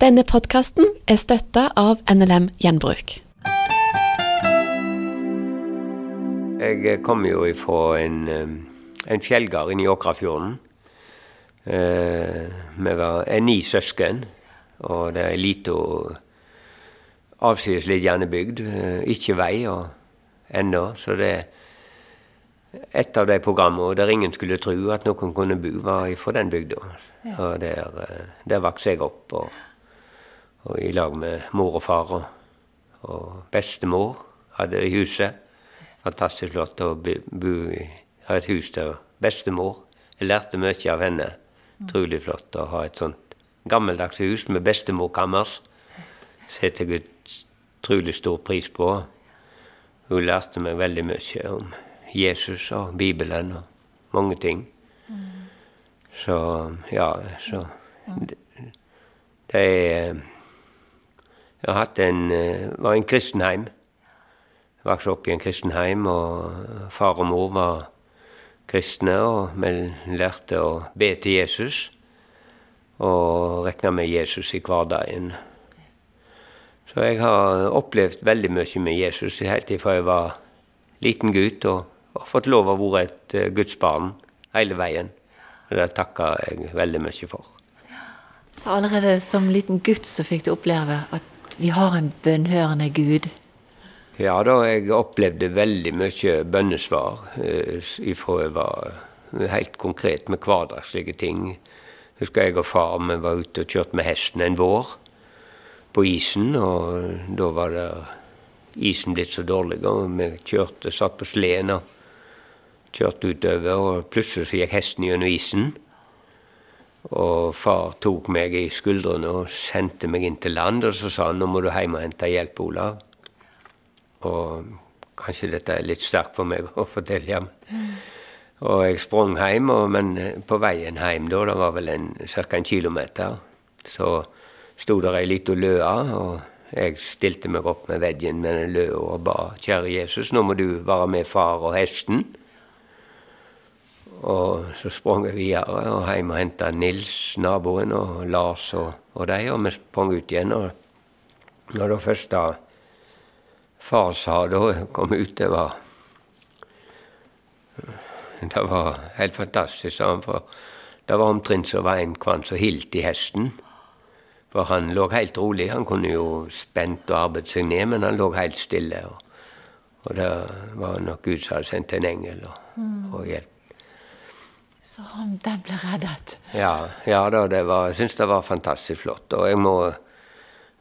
Denne podkasten er støtta av NLM Gjenbruk. Jeg kommer jo ifra en, eh, en fjellgard inne i Åkrafjorden. Eh, vi var er ni søsken, og det er ei lita avsides litt hjernebygd. Eh, ikke vei og ennå, så det er et av de programmene der ingen skulle tro at noen kunne bo, var fra den bygda. Og der, der vokste jeg opp. og og i lag med mor og far og, og bestemor hadde i huset. Fantastisk flott å bo i ha et hus der bestemor Jeg lærte mye av henne. Utrolig flott å ha et sånt gammeldags hus med bestemorkammers. Setter jeg utrolig stor pris på. Hun lærte meg veldig mye om Jesus og Bibelen og mange ting. Så ja, så Det, det er jeg har en, var i en kristenheim. Jeg vokste opp i en kristenheim, og far og mor var kristne. Og vi lærte å be til Jesus og regna med Jesus i hverdagen. Så jeg har opplevd veldig mye med Jesus helt fra jeg var liten gutt, og, og fått lov å være et gudsbarn hele veien. Og det takker jeg veldig mye for. Så allerede som liten gutt så fikk du oppleve at vi har en bønnhørende Gud? Ja da, jeg opplevde veldig mye bønnesvar eh, ifra jeg var helt konkret med hverdagslige ting. Husker jeg og far vi var ute og kjørte med hesten en vår på isen. Og da var det isen blitt så dårlig, og vi kjørte, satt på sleden og kjørte utover. Og plutselig så gikk hesten gjennom isen. Og far tok meg i skuldrene og sendte meg inn til land, og så sa han nå må du hjem og hente hjelp, Olav. Og kanskje dette er litt sterkt for meg å fortelle, men og jeg sprang hjem, og, men på veien hjem da, det var vel ca. en kilometer, så sto der ei lita løe, og jeg stilte meg opp med veggen med den løa og ba kjære Jesus, nå må du være med far og hesten. Og så sprang jeg videre og hjem og henta Nils, naboen, og Lars og, og de, og vi sprang ut igjen. Og når det første far sa da jeg kom ut, det var Det var helt fantastisk, sa han, for det var omtrent som var en kvann som hilt i hesten. For han lå helt rolig. Han kunne jo spent og arbeidet seg ned, men han lå helt stille. Og, og det var nok Gud som hadde sendt en engel og, og hjelp. Så den ble reddet? Ja, ja da, var, jeg syns det var fantastisk flott. Og jeg må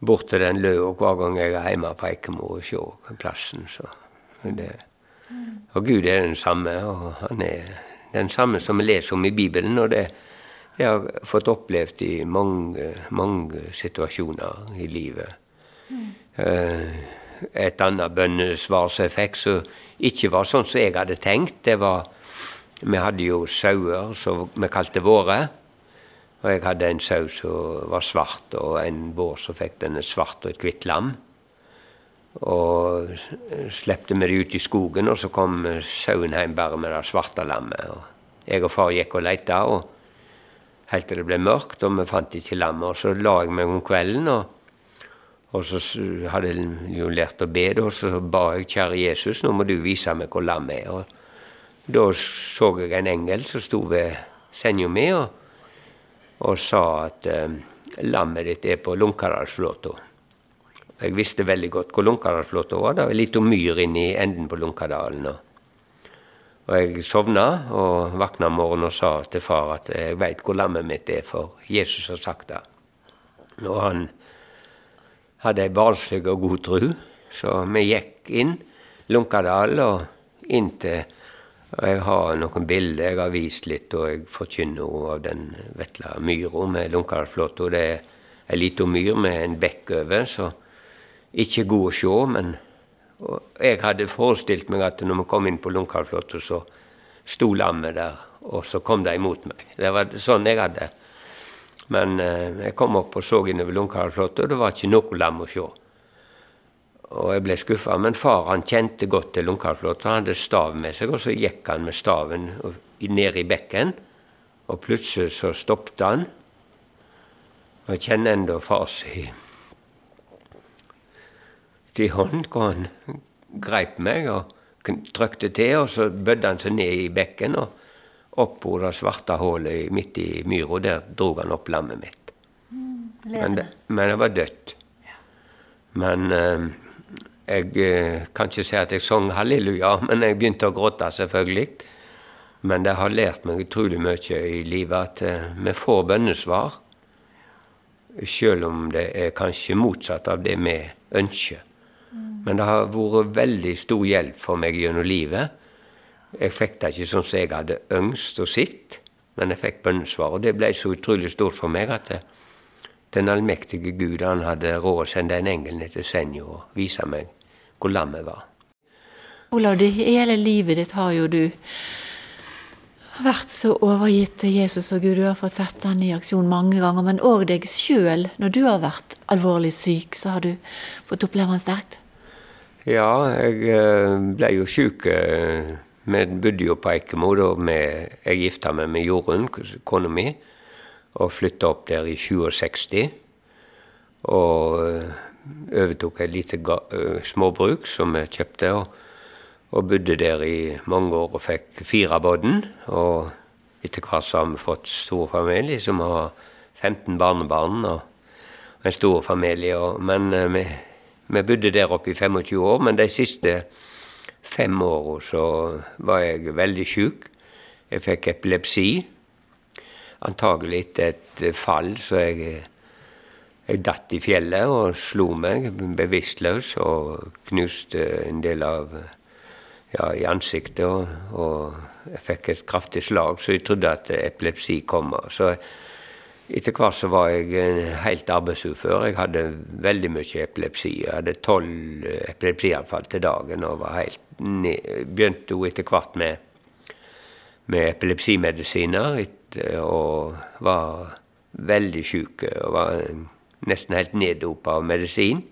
bort til den løa hver gang jeg er hjemme på Eikemo og se plassen. Så det, og Gud er den samme, og han er den samme som vi leser om i Bibelen. og det jeg har fått opplevd i mange, mange situasjoner i livet. Mm. Et annet bønnesvar som jeg fikk, som ikke var sånn som jeg hadde tenkt, det var vi hadde jo sauer som vi kalte våre. Og jeg hadde en sau som var svart, og en vår som fikk denne svart og et hvitt lam. Og slepte vi det ut i skogen, og så kom sauen hjem bare med det svarte lammet. Og jeg og far gikk og leita, og helt til det ble mørkt, og vi fant ikke lammet. Og så la jeg meg om kvelden, og, og så hadde jeg jo lært å be, og så ba jeg kjære Jesus, nå må du vise meg hvor lammet er. Og da så jeg en engel som sto ved senga mi og, og, sa at eh, lammet ditt er på Lunkaddalsflåta. Jeg visste veldig godt hvor Lunkaddalsflåta var. Det var ei lita myr inni enden på Lunkadalen. Og jeg sovna og våkna om morgenen og sa til far at jeg veit hvor lammet mitt er, for Jesus har sagt det. Og han hadde ei barnslig og god tru, så vi gikk inn Lunkadal og inn til jeg har noen bilder jeg har vist litt, og jeg forkynner av den vesle myra med Lunkarflåtta. Det er ei lita myr med en bekk over, så ikke god å se. Men jeg hadde forestilt meg at når vi kom inn på Lunkarflåtta, så sto lammet der, og så kom de imot meg. Det var sånn jeg hadde. Men eh, jeg kom opp og så innover Lunkarflåtta, og det var ikke noe lam å se. Og jeg ble skuffa. Men far han kjente godt til Lungkarlflåt, så han hadde stav med seg. Og så gikk han med staven ned i bekken, og plutselig så stoppet han. Og Jeg kjenner ennå far si til hånd hvor han greip meg og trykte til, og så bødde han seg ned i bekken og opp på det svarte hullet midt i myra. Der dro han opp lammet mitt. Mm, men, det, men det var dødt. Men eh, jeg eh, kan ikke si at jeg sang halleluja, men jeg begynte å gråte, selvfølgelig. Men det har lært meg utrolig mye i livet at eh, vi får bønnesvar. Selv om det er kanskje motsatt av det vi ønsker. Men det har vært veldig stor hjelp for meg gjennom livet. Jeg fikk det ikke sånn som jeg hadde ønsket og sett, men jeg fikk bønnesvar. Og det ble så utrolig stort for meg at det, den allmektige Gud han hadde råd å sende en engel ned til Senja og vise meg hvor lammet var. Olav, det hele livet ditt har jo du vært så overgitt til Jesus og Gud. Du har fått sett han i aksjon mange ganger. Men òg deg sjøl, når du har vært alvorlig syk, så har du fått oppleve han sterkt? Ja, jeg eh, ble jo sjuk. Eh, vi bodde jo på Eikemo da jeg gifta meg med Jorunn, kona mi, og flytta opp der i 67. Og eh, overtok et lite småbruk som vi kjøpte. og og bodde der i mange år og fikk fire barn. Og etter hvert har vi fått stor familie som har 15 barnebarn og en stor familie. Og, men vi, vi, bodde der oppe i 25 år. Men de siste fem åra så var jeg veldig sjuk. Jeg fikk epilepsi. Antagelig etter et fall, så jeg, jeg datt i fjellet og slo meg bevisstløs og knuste en del av ja, i ansiktet, og, og, jeg fikk et kraftig slag, så jeg trodde at epilepsi kom. Så etter hvert så var jeg helt arbeidsufør. Jeg hadde veldig mye epilepsi. Jeg hadde tolv epilepsianfall til dagen og var helt ned, begynte hun etter hvert med, med epilepsimedisiner og var veldig syk og var nesten helt neddopa av medisin.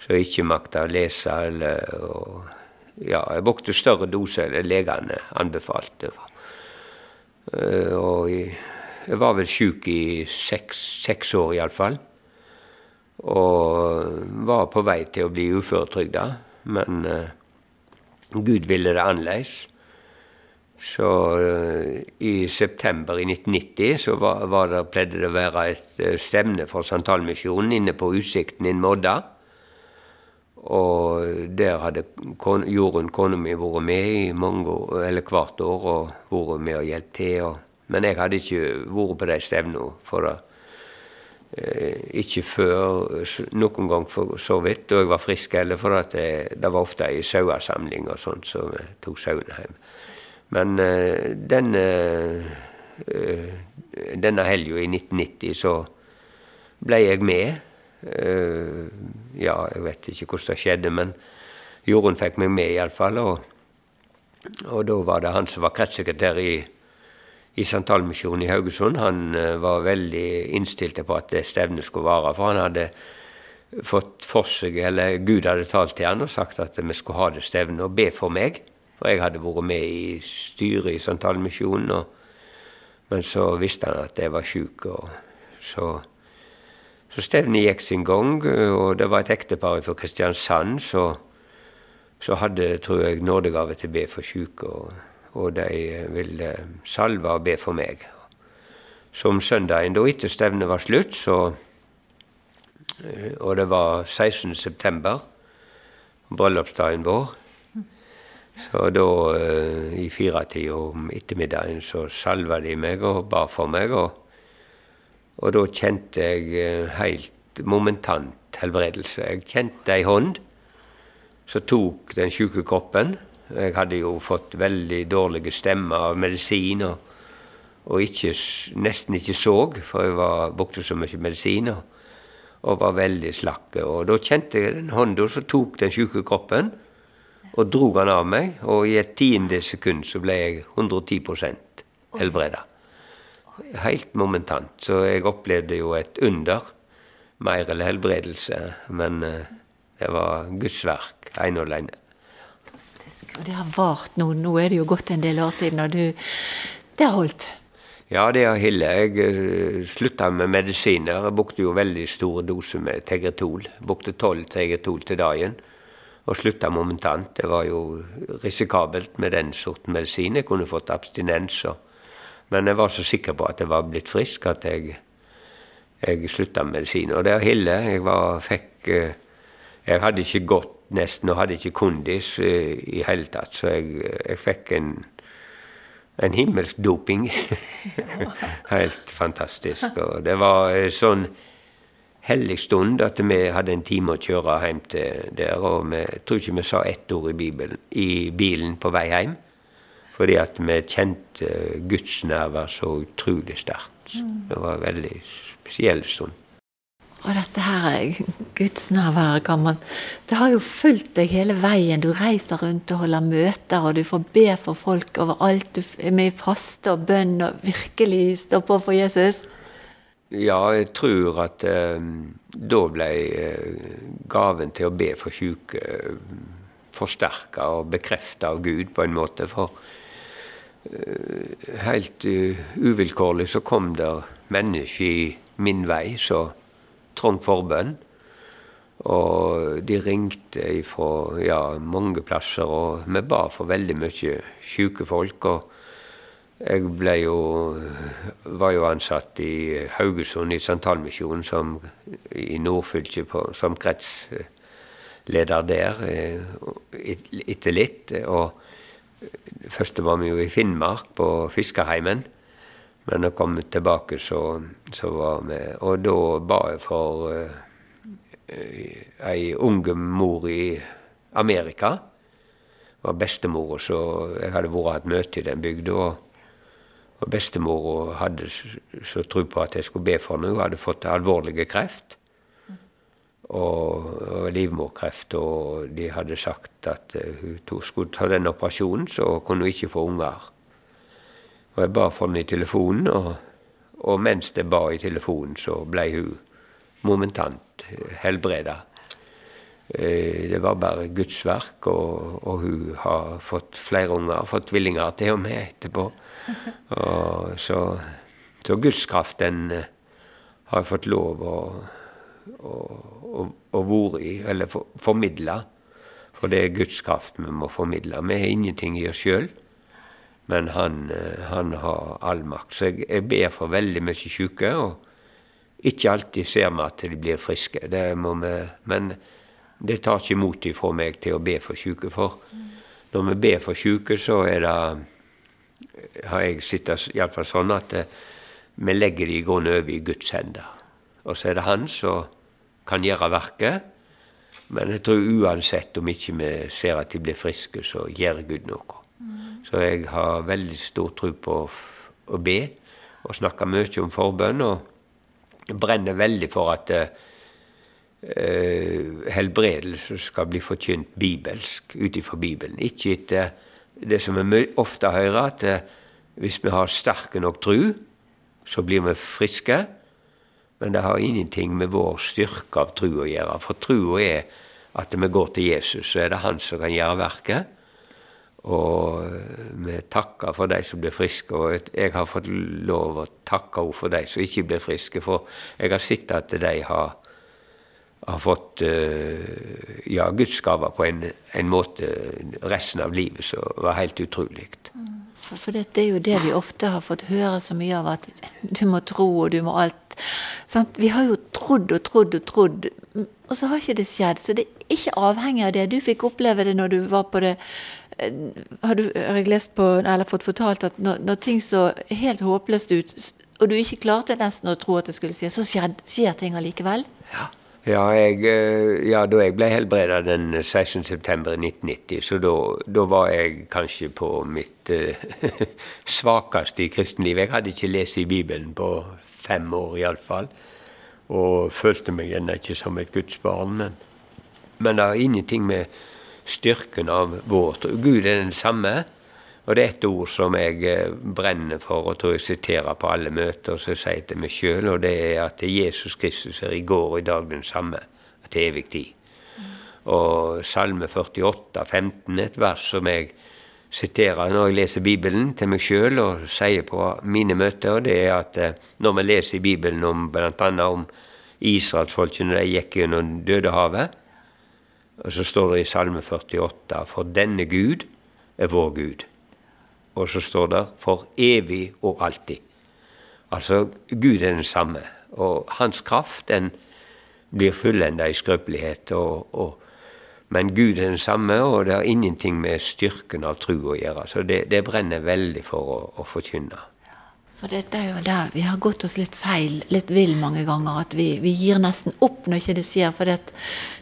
Så jeg ikke makta å lese eller og, ja, jeg brukte større doser enn legene anbefalte. Uh, og jeg var vel sjuk i seks, seks år iallfall. Og var på vei til å bli uføretrygda, men uh, Gud ville det annerledes. Så uh, i september i 1990 så var, var det, pleide det å være et stevne for Santalmisjonen inne på Utsikten i Modda. Og der hadde Jorunn, kona mi, vært med i mange eller hvert år og vært med og hjulpet til. Og, men jeg hadde ikke vært på de stevnene for det. Eh, ikke før noen gang for så vidt, da jeg var frisk, eller for at det, det var ofte ei sauesamling og sånt, så vi tok sauene hjem. Men eh, denne, eh, denne helga i 1990 så ble jeg med ja, jeg vet ikke hvordan det skjedde, men Jorunn fikk meg med iallfall. Og, og da var det han som var kretssekretær i, i Santalmisjonen i Haugesund. Han var veldig innstilt på at det stevnet skulle vare, for han hadde fått for seg, eller Gud hadde talt til han og sagt at vi skulle ha det stevnet og be for meg. For jeg hadde vært med i styret i Santalmisjonen, men så visste han at jeg var sjuk. Så så stevnet gikk sin gang, og det var et ektepar fra Kristiansand som hadde, tror jeg, nådegave til å be for syke, og, og, de ville salve og be for meg. Så om søndagen da etter stevnet var slutt, så Og det var 16. september, bryllupsdagen vår. Så da, i firetida om ettermiddagen, så salva de meg og ba for meg. og og da kjente jeg eh, helt momentant helbredelse. Jeg kjente ei hånd som tok den sjuke kroppen. Jeg hadde jo fått veldig dårlige stemmer av medisin og, og ikke, nesten ikke så, for jeg var, brukte så mye medisin og, og var veldig slakk. Og da kjente jeg den hånda som tok den sjuke kroppen, og drog han av meg. Og i et tiende sekund så ble jeg 110% helbreda helt momentant. Så jeg opplevde jo et under, mer eller helbredelse. Men eh, det var Guds verk, ene og alene. Fantastisk. Og det har vart nå. Nå er det jo gått en del år siden, og du Det har holdt? Ja, det har holdt. Jeg eh, slutta med medisiner. Jeg brukte jo veldig store doser med Tegretol. Brukte tolv Tegretol til dagen. Og slutta momentant. Det var jo risikabelt med den sorten medisin. Jeg kunne fått abstinens. Men jeg var så sikker på at jeg var blitt frisk at jeg, jeg slutta med medisin. Og det er Hille. Jeg var, fikk eh, Jeg hadde ikke gått nesten og hadde ikke kondis eh, i hele tatt, så jeg, jeg fikk en en himmelsk doping. Helt fantastisk. Og det var eh, sånn hellig stund at vi hadde en time å kjøre hjem til der. Og vi jeg tror ikke vi sa ett ord i, Bibelen, i bilen på vei hjem. Fordi at vi kjente Guds nerver så utrolig sterkt. Det var en veldig spesiell stund. Og dette her Guds nærvær kan man Det har jo fulgt deg hele veien. Du reiser rundt og holder møter, og du får be for folk overalt. Du er med i faste og bønn og virkelig står på for Jesus. Ja, jeg tror at eh, da ble eh, gaven til å be for syke eh, forsterka og bekrefta av Gud på en måte. For helt uvilkårlig så kom der mennesker i min vei så trong forbønn. Og de ringte fra ja, mange plasser, og vi ba for veldig mye syke folk. og jeg ble jo, var jo ansatt i Haugesund i Santalmisjonen som, i nordfylket som kretsleder der eh, etter litt. Og først var vi jo i Finnmark, på Fiskerheimen. Men da kom tilbake, så, så var vi Og da ba jeg for uh, ei unge mor i Amerika. Det var bestemora, så jeg hadde vært hatt møte i den bygda. Og, bestemor hadde så tro på at jeg skulle be for henne. Hun hadde fått alvorlige kreft. Og, og livmorkreft. Og de hadde sagt at hun skulle ta den operasjonen, så kunne hun ikke få unger. Og jeg ba for henne i telefonen, og, og, mens jeg ba i telefonen, så ble hun momentant helbreda. Eh, det var bare Guds verk, og, og, hun har fått flere unger, fått tvillinger til og med etterpå. Og så, så Guds kraft, den eh, har jeg fått lov å, å, å, å være i, eller for, formidle. For det er Guds kraft vi må formidle. Vi har ingenting i oss sjøl. Men han, eh, han har all makt. Så jeg, jeg, ber for veldig mye syke. Og ikke alltid ser vi at de blir friske. Det må vi, men det tar ikke imot ifra meg til å be for syke. For når vi ber for syke, så er det har jeg sett iallfall sånn at eh, vi legger de i grunnen over i Guds hender. Og så er det Han som kan gjøre verket. Men jeg tror uansett om ikke vi ser at de blir friske, så gjør Gud noe. Så jeg har veldig stor tro på å be og snakke mye om forbønn. Og brenner veldig for at uh, helbredelse skal bli forkynt bibelsk ut ifra Bibelen. Ikke etter det som vi ofte hører, at uh, hvis vi har sterk nok tru, så blir vi friske. Men det har ingenting med vår styrke av tru å gjøre. For trua er at vi går til Jesus, så er det han som kan gjøre verket. Og vi takker for de som blir friske. Og jeg har fått lov å takke henne for de som ikke blir friske. For jeg har sett at de har, har fått uh, ja, Guds gaver på en, en, måte resten av livet som var helt utrolig. Mm. For, for det er jo det vi ofte har fått høre så mye av, at du må tro og du må alt. Sant? Vi har jo trodd og trodd og trodd, og så har ikke det skjedd. Så det er ikke avhengig av det. Du fikk oppleve det når du var på det Eh, har, du, har jeg lest på, eller fått fortalt at når, når, ting så helt håpløst ut, og du ikke klarte nesten å tro at det skulle skje, så skjer, skjer ting allikevel? Ja. Ja, jeg, eh, ja, da jeg ble helbreda den 16.9.1990, så da, var jeg kanskje på mitt uh, svakeste i kristenlivet. Jeg hadde ikke lest i Bibelen på fem år iallfall, og følte meg ennå ikke som et gudsbarn. Men, men det har ingenting med styrken av vårt. Gud er den samme. Og det er et ord som jeg eh, brenner for, og tror jeg siterer på alle møter, og så sier jeg til meg sjøl, og det er at Jesus Kristus er i går og i dag den samme, til evig tid. Og Salme 48, 15, et vers som jeg siterer når jeg leser Bibelen til meg sjøl og sier på mine møter, og det er at eh, når vi leser i Bibelen om bl.a. om israelsfolkene de gikk gjennom Dødehavet, og så står det i Salme 48 For denne Gud er vår Gud. Og så står det for evig og alltid. Altså, Gud er den samme, og hans kraft den blir fullenda i skrøpelighet. Og, og, men Gud er den samme, og det har ingenting med styrken av tro å gjøre. Så det, det brenner veldig for å, å forkynne. For dette er jo der vi har gått oss litt feil, litt vill mange ganger. At vi, vi gir nesten opp når ikke det skjer, for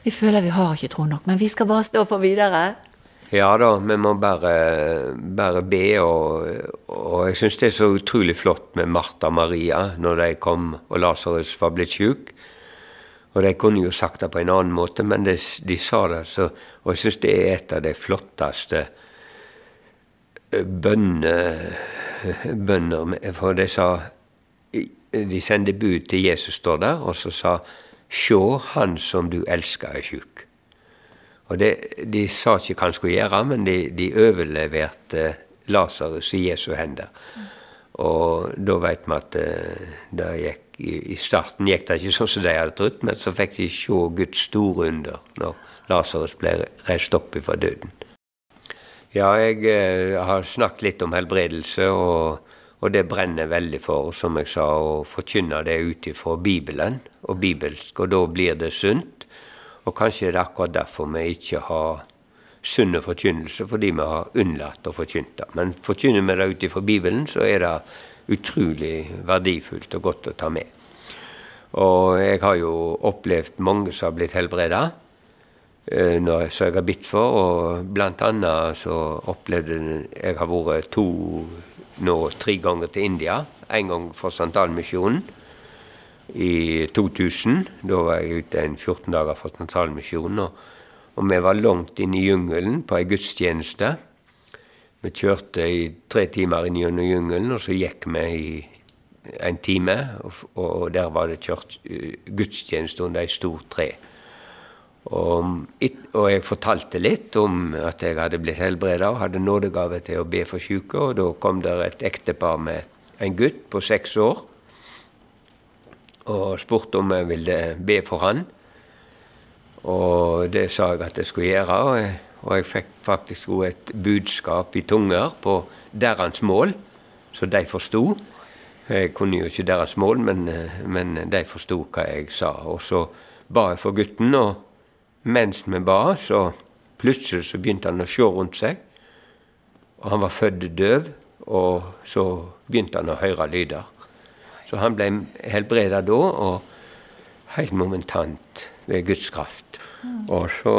vi føler vi har ikke tro nok. Men vi skal bare stå på videre. Ja da, vi må bare, bare be. Og, og jeg syns det er så utrolig flott med Martha og Maria når de kom og Lasarus var blitt sjuk. Og de kunne jo sagt det på en annen måte, men de, de sa det så Og jeg syns det er et av de flotteste bønner bønner, for de sa De sendte bud til Jesus, står der, og så sa Sjå, han som du elsker, er sjuk. Og det, De sa ikke hva han skulle gjøre, men de, de overleverte Lasarus i Jesu hender. Og da vet vi at eh, det gikk, i starten gikk det ikke sånn som de hadde trodd, men så fikk de se Guds store under når Lasarus ble reist opp fra døden. Ja, jeg eh, har snakket litt om helbredelse, og, og, det brenner veldig for, som jeg sa, å forkynne det ut ifra Bibelen og bibelsk, og da blir det sunt. Og kanskje er det akkurat derfor vi ikke har sunne forkynnelse, fordi vi har unnlatt å forkynne det. Men forkynner vi det ut ifra Bibelen, så er det utrolig verdifullt og godt å ta med. Og jeg har jo opplevd mange som har blitt helbreda. som når, så jeg har bitt for. Og blant annet så opplevde jeg har vært to, nå tre ganger til India. En gang for Santalmisjonen i 2000. Da var jeg ute en 14 dager for Santalmisjonen. Og, og vi var langt inne i jungelen på ei gudstjeneste. Vi kjørte i tre timer inn gjennom jungelen, og så gikk vi i en time. Og, og der var det kjørt eh, gudstjeneste under ei stor tre. Og, og, jeg fortalte litt om at jeg hadde blitt helbreda og hadde nådegave til å be for syke. Og da kom det et ektepar med en gutt på seks år og spurte om jeg ville be for han. Og det sa jeg at jeg skulle gjøre. Og jeg, og jeg fikk faktisk òg et budskap i tunger på deres mål, så de forsto. Jeg kunne jo ikke deres mål, men, men de forsto hva jeg sa. Og så ba jeg for gutten. og mens vi ba, så plutselig så begynte han å se rundt seg. Og han var født døv, og så begynte han å høre lyder. Så han ble helbreda da, og helt momentant ved Guds kraft. Og så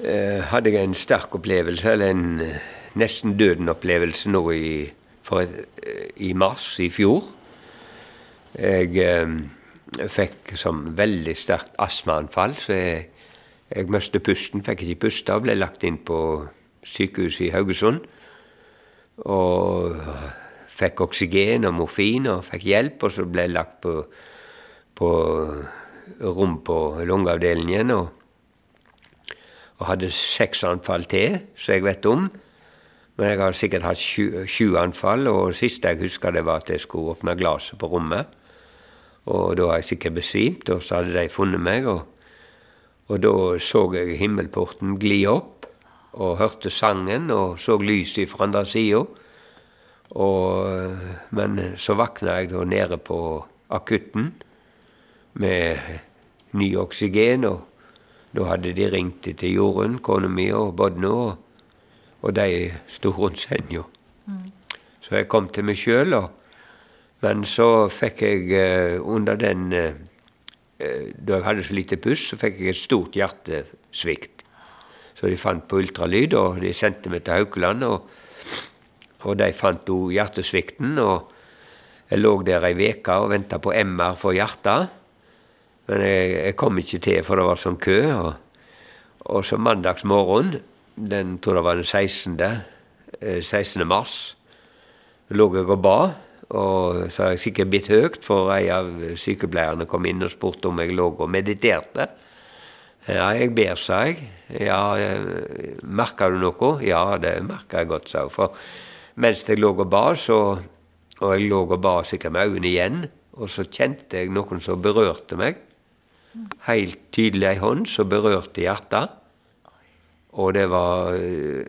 eh, hadde jeg en sterk opplevelse, eller en eh, nesten døden-opplevelse nå i, et, eh, i mars i fjor. Jeg eh, fikk som veldig sterkt astmaanfall, så jeg, jeg mistet pusten. Fikk ikke puste og ble lagt inn på sykehuset i Haugesund. Og fikk oksygen og morfin og fikk hjelp, og så ble jeg lagt på, på rom på lungeavdelingen. Og, og, hadde seks anfall til, som jeg vet om. Men jeg har sikkert hatt sju, sju anfall, og siste jeg husker, det var at jeg skulle åpne glasset på rommet. Og da har jeg sikkert besvimt, og så hadde de funnet meg. Og, og da så jeg himmelporten gli opp, og hørte sangen og så lyset fra andre sida. Men så våkna jeg da nede på akutten med ny oksygen, og da hadde de ringt til Jorunn, kona mi, og Bodno, og, og de sto rundt senga. Mm. Så jeg kom til meg sjøl, og men så fikk jeg eh, under den eh, eh, Da jeg hadde så lite puss, så fikk jeg et stort hjertesvikt. Så de fant på ultralyd, og de sendte meg til Haukeland. Og, og de fant òg hjertesvikten. og Jeg lå der ei uke og venta på MR for hjertet. Men jeg, jeg, kom ikke til, for det var sånn kø. Og, og så mandagsmorgen, den tror jeg var den 16. 16. mars, lå jeg og ba. Og så har jeg sikkert blitt høyt, for en av sykepleierne kom inn og spurte om jeg lå og mediterte. Ja, jeg ber, sa jeg. Ja, eh, merker du noe? Ja, det merker jeg godt, sa hun. For mens jeg lå og ba, så Og jeg lå og ba sikkert med øynene igjen, og så kjente jeg noen som berørte meg. Helt tydelig ei hånd som berørte hjertet. Og det var eh,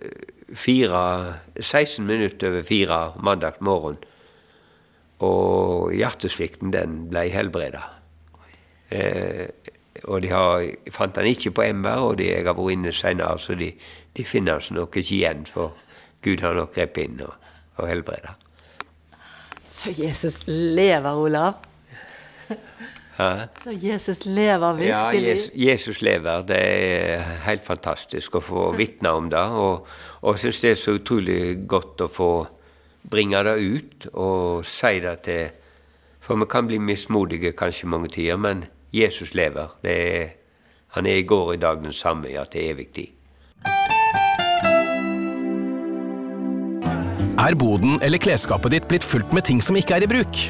fire, 16 minutter over fire mandag morgen. Og hjertesvikten, den ble helbreda. Eh, og de har, fant han ikke på MR, og de, jeg har vært inne senere, så de, de finner altså nok ikke igjen. For Gud har nok grepet inn og, og helbreda. Så Jesus lever, Olav? Hæ? Så Jesus lever virkelig? Ja, Jesus, Jesus lever. Det er helt fantastisk å få vitne om det. Og, og jeg syns det er så utrolig godt å få bringe det ut og si det til For vi kan bli mismodige kanskje mange tider, men Jesus lever. Er, han er i går og i dag den samme, ja, til evig tid. Er boden eller klesskapet ditt blitt fullt med ting som ikke er i bruk?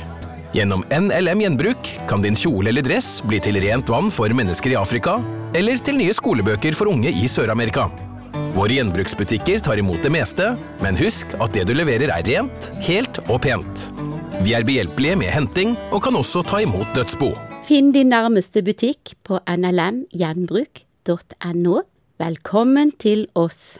Gjennom NLM Gjenbruk kan din kjole eller dress bli til rent vann for mennesker i Afrika, eller til nye skolebøker for unge i Sør-Amerika. Våre gjenbruksbutikker tar imot det meste, men husk at det du leverer er rent, helt og pent. Vi er behjelpelige med henting, og kan også ta imot dødsbo. Finn din nærmeste butikk på nlmgjenbruk.no. Velkommen til oss.